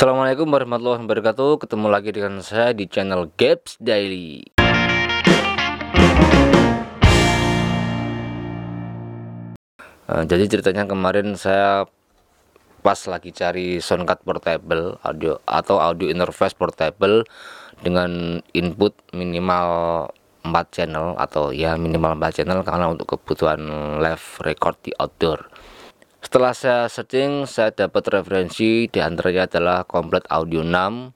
Assalamualaikum warahmatullahi wabarakatuh. Ketemu lagi dengan saya di channel Gaps Daily. Uh, Jadi ceritanya kemarin saya pas lagi cari soundcard portable audio atau audio interface portable dengan input minimal 4 channel atau ya minimal 4 channel karena untuk kebutuhan live record di outdoor setelah saya searching, saya dapat referensi di antaranya adalah komplit audio 6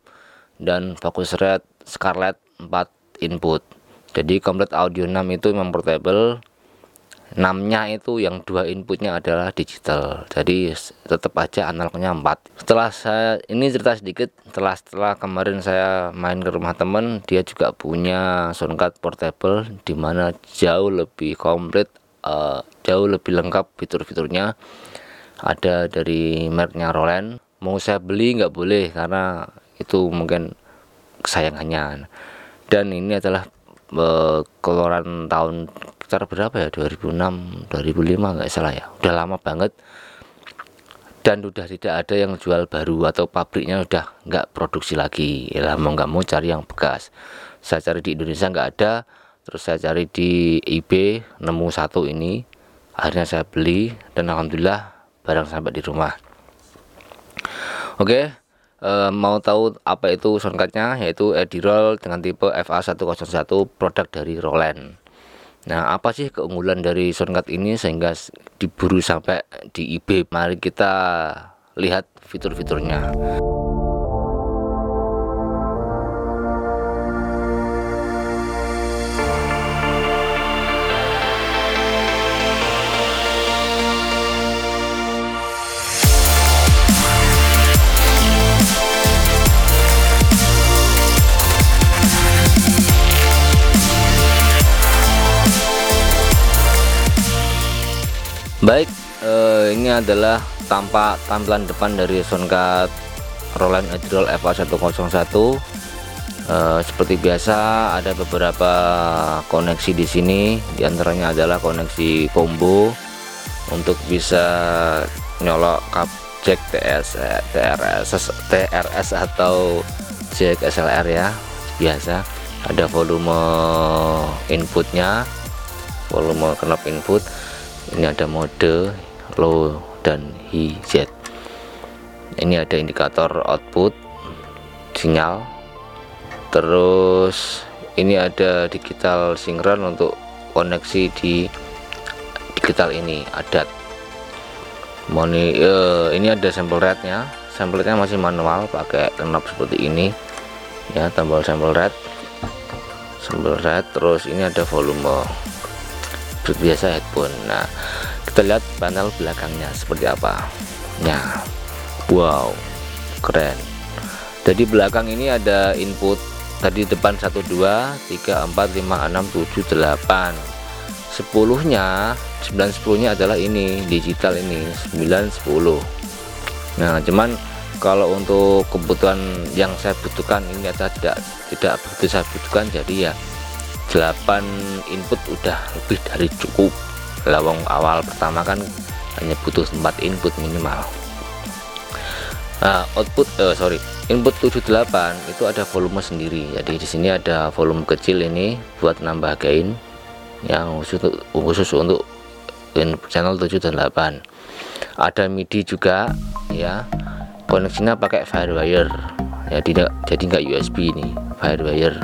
dan Focusrite Scarlett 4 input. Jadi komplit audio 6 itu memang portable. 6 nya itu yang dua inputnya adalah digital. Jadi tetap aja analognya 4. Setelah saya ini cerita sedikit, setelah setelah kemarin saya main ke rumah teman, dia juga punya soundcard portable di mana jauh lebih komplit, uh, jauh lebih lengkap fitur-fiturnya ada dari mereknya Roland. Mau saya beli nggak boleh karena itu mungkin kesayangannya. Dan ini adalah uh, keluaran tahun sekitar berapa ya 2006 2005 nggak salah ya. Udah lama banget. Dan udah tidak ada yang jual baru atau pabriknya udah nggak produksi lagi. Ya mau nggak mau cari yang bekas. Saya cari di Indonesia nggak ada. Terus saya cari di eBay nemu satu ini. Akhirnya saya beli dan alhamdulillah barang sampai di rumah oke e, mau tahu apa itu soundcardnya yaitu Edirol dengan tipe FA101 produk dari Roland Nah, apa sih keunggulan dari soundcard ini sehingga diburu sampai di eBay? Mari kita lihat fitur-fiturnya. Baik eh, ini adalah tampak tampilan depan dari soundcard Roland Adrol FA101 eh, seperti biasa ada beberapa koneksi di sini. Di antaranya adalah koneksi combo untuk bisa nyolok kap jack TS TRS TRS atau jack SLR ya. Biasa ada volume inputnya volume knop input ini ada mode low dan high Z. Ini ada indikator output sinyal. Terus ini ada digital sinkron untuk koneksi di digital ini adat. Moni, uh, ini ada sampel rate nya sampel rate nya masih manual pakai knob seperti ini. Ya tombol sampel rate. Sampel rate terus ini ada volume seperti biasa headphone. Nah kita lihat panel belakangnya seperti apa. Nah wow keren. Jadi belakang ini ada input tadi depan 1 2 3 4 5 6 7 8 10 nya 9 10 nya adalah ini digital ini 9 10 nah cuman kalau untuk kebutuhan yang saya butuhkan ini adalah tidak tidak begitu saya butuhkan jadi ya 8 input udah lebih dari cukup. Lawang awal pertama kan hanya butuh 4 input minimal. Nah, output uh, sorry input 78 itu ada volume sendiri. Jadi di sini ada volume kecil ini buat nambah gain yang khusus untuk, khusus untuk channel 7 dan 8 ada MIDI juga ya. Koneksinya pakai firewire. Ya tidak jadi nggak USB ini firewire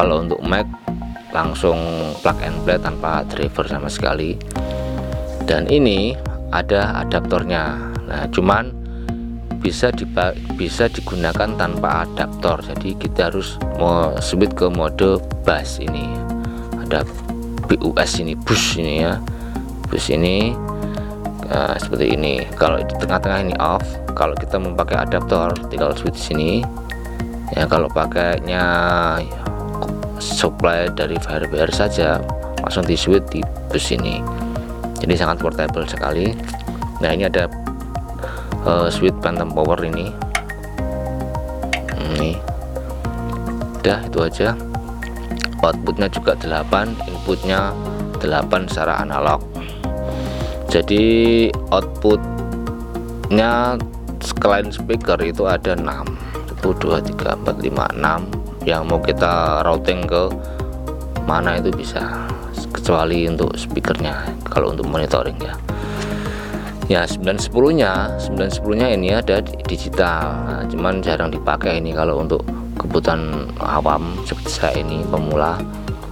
kalau untuk Mac langsung plug and play tanpa driver sama sekali. Dan ini ada adaptornya. Nah cuman bisa bisa digunakan tanpa adaptor. Jadi kita harus mau switch ke mode bass ini. Ada BUS ini bus ini ya. Bus ini nah, seperti ini. Kalau di tengah-tengah ini off kalau kita memakai adaptor tinggal switch sini. Ya kalau pakainya supply dari firewire saja langsung di switch di bus ini. Jadi sangat portable sekali. Nah ini ada uh, switch phantom power ini. Ini udah itu aja. Outputnya juga 8 inputnya 8 secara analog. Jadi outputnya client speaker itu ada 6 1 2 3 4 5 6 yang mau kita routing ke mana itu bisa kecuali untuk speakernya kalau untuk monitoring ya. Ya 910 nya 910 nya ini ada digital. Nah, cuman jarang dipakai ini kalau untuk kebutuhan awam seperti saya ini pemula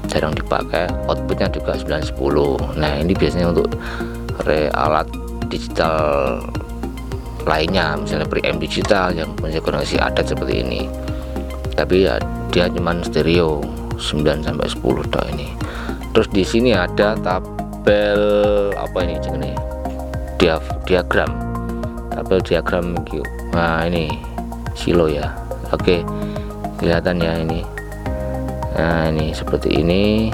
jarang dipakai. Outputnya juga 910 nah ini biasanya untuk re alat digital lainnya misalnya preamp digital yang punya koneksi adat seperti ini. Tapi ya dia cuman stereo 9 sampai 10 dok ini. Terus di sini ada tabel apa ini nih dia diagram. Tabel diagram nah ini silo ya. Oke kelihatan ya ini. Nah ini seperti ini.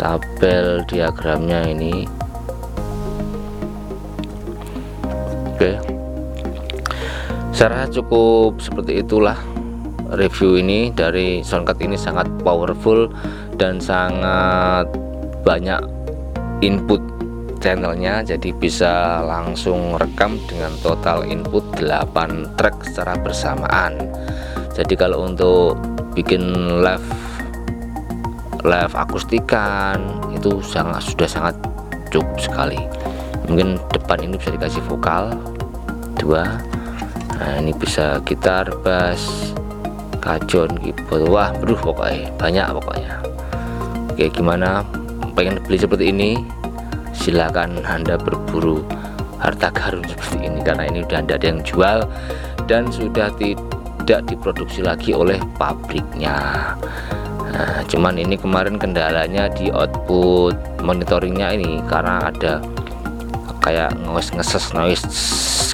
Tabel diagramnya ini. Oke. Saya cukup seperti itulah review ini dari soundcard ini sangat powerful dan sangat banyak input channelnya. Jadi bisa langsung rekam dengan total input 8 track secara bersamaan. Jadi kalau untuk bikin live live akustikan itu sangat sudah sangat cukup sekali. Mungkin depan ini bisa dikasih vokal dua. Nah ini bisa gitar bass kajon keyboard wah bro pokoknya banyak pokoknya. Oke gimana? Pengen beli seperti ini? Silakan anda berburu harta karun seperti ini karena ini udah ada yang jual dan sudah tidak diproduksi lagi oleh pabriknya. Nah, cuman ini kemarin kendalanya di output monitoringnya ini karena ada kayak noise ngeses noise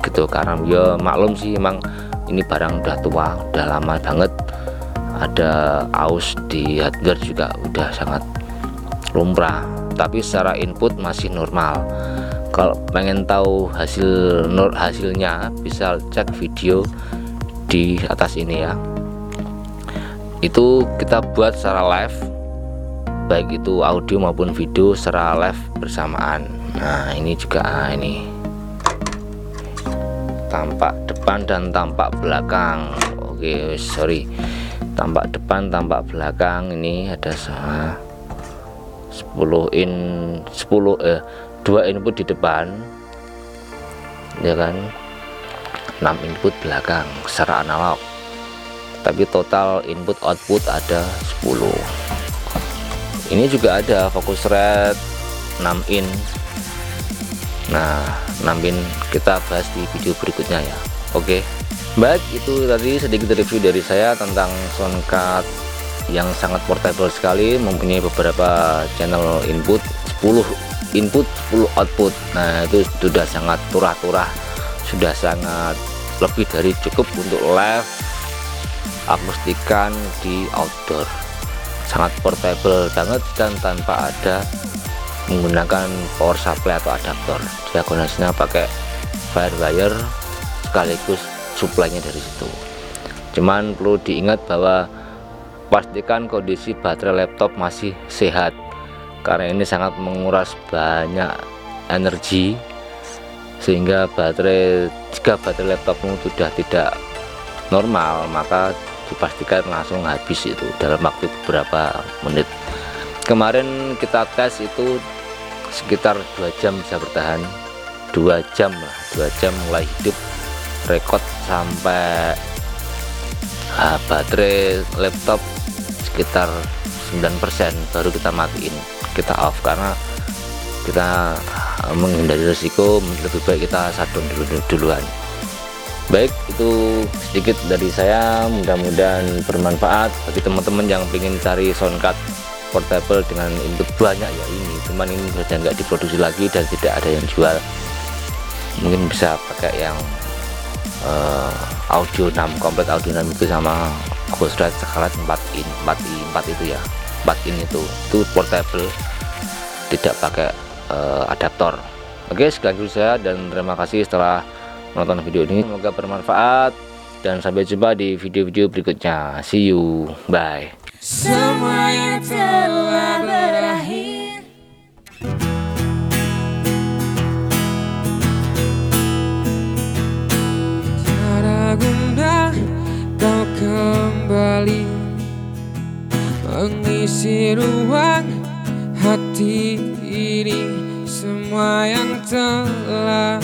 gitu. Karena ya maklum sih emang ini barang udah tua udah lama banget. Ada aus di hardware juga udah sangat lumrah. Tapi secara input masih normal. Kalau pengen tahu hasil nur hasilnya bisa cek video di atas ini ya. Itu kita buat secara live baik itu audio maupun video secara live bersamaan. Nah ini juga ah, ini. Tampak depan dan tampak belakang. Oke sorry. Tampak depan tampak belakang. Ini ada sama 10 in 10 eh 2 input di depan. Ya kan? 6 input belakang secara analog. Tapi total input output ada 10 ini juga ada fokus rate 6 in. Nah 6 in kita bahas di video berikutnya ya oke. Baik itu tadi sedikit review dari saya tentang soundcard yang sangat portable sekali mempunyai beberapa channel input 10 input 10 output. Nah itu sudah sangat turah-turah sudah sangat lebih dari cukup untuk live akustikan di outdoor. Sangat portable banget dan tanpa ada menggunakan power supply atau adaptor. Diagonalnya pakai firewire sekaligus suplainya dari situ. Cuman perlu diingat bahwa pastikan kondisi baterai laptop masih sehat karena ini sangat menguras banyak energi sehingga baterai jika baterai laptopmu sudah tidak normal maka dipastikan langsung habis itu dalam waktu beberapa menit. Kemarin kita tes itu sekitar dua jam bisa bertahan dua jam lah dua jam mulai hidup rekod sampai uh, baterai laptop sekitar 9% baru kita matiin kita off. Karena kita uh, menghindari resiko lebih baik kita sadon dulu duluan. Baik itu sedikit dari saya. Mudah-mudahan bermanfaat bagi teman-teman yang ingin cari soundcard portable dengan input banyak. Ya ini cuman ini sudah nggak diproduksi lagi dan tidak ada yang jual. Mungkin bisa pakai yang uh, audio 6 komplit audio 6 itu sama Ghost Ride Scarlet 4 in 4 in 4 itu ya. 4 in itu. Itu portable tidak pakai uh, adaptor. Oke sekian dulu saya dan terima kasih setelah menonton video ini. Semoga bermanfaat dan sampai jumpa di video-video berikutnya. See you. Bye. Semuanya telah berakhir Mengisi ruang hati ini Semua yang telah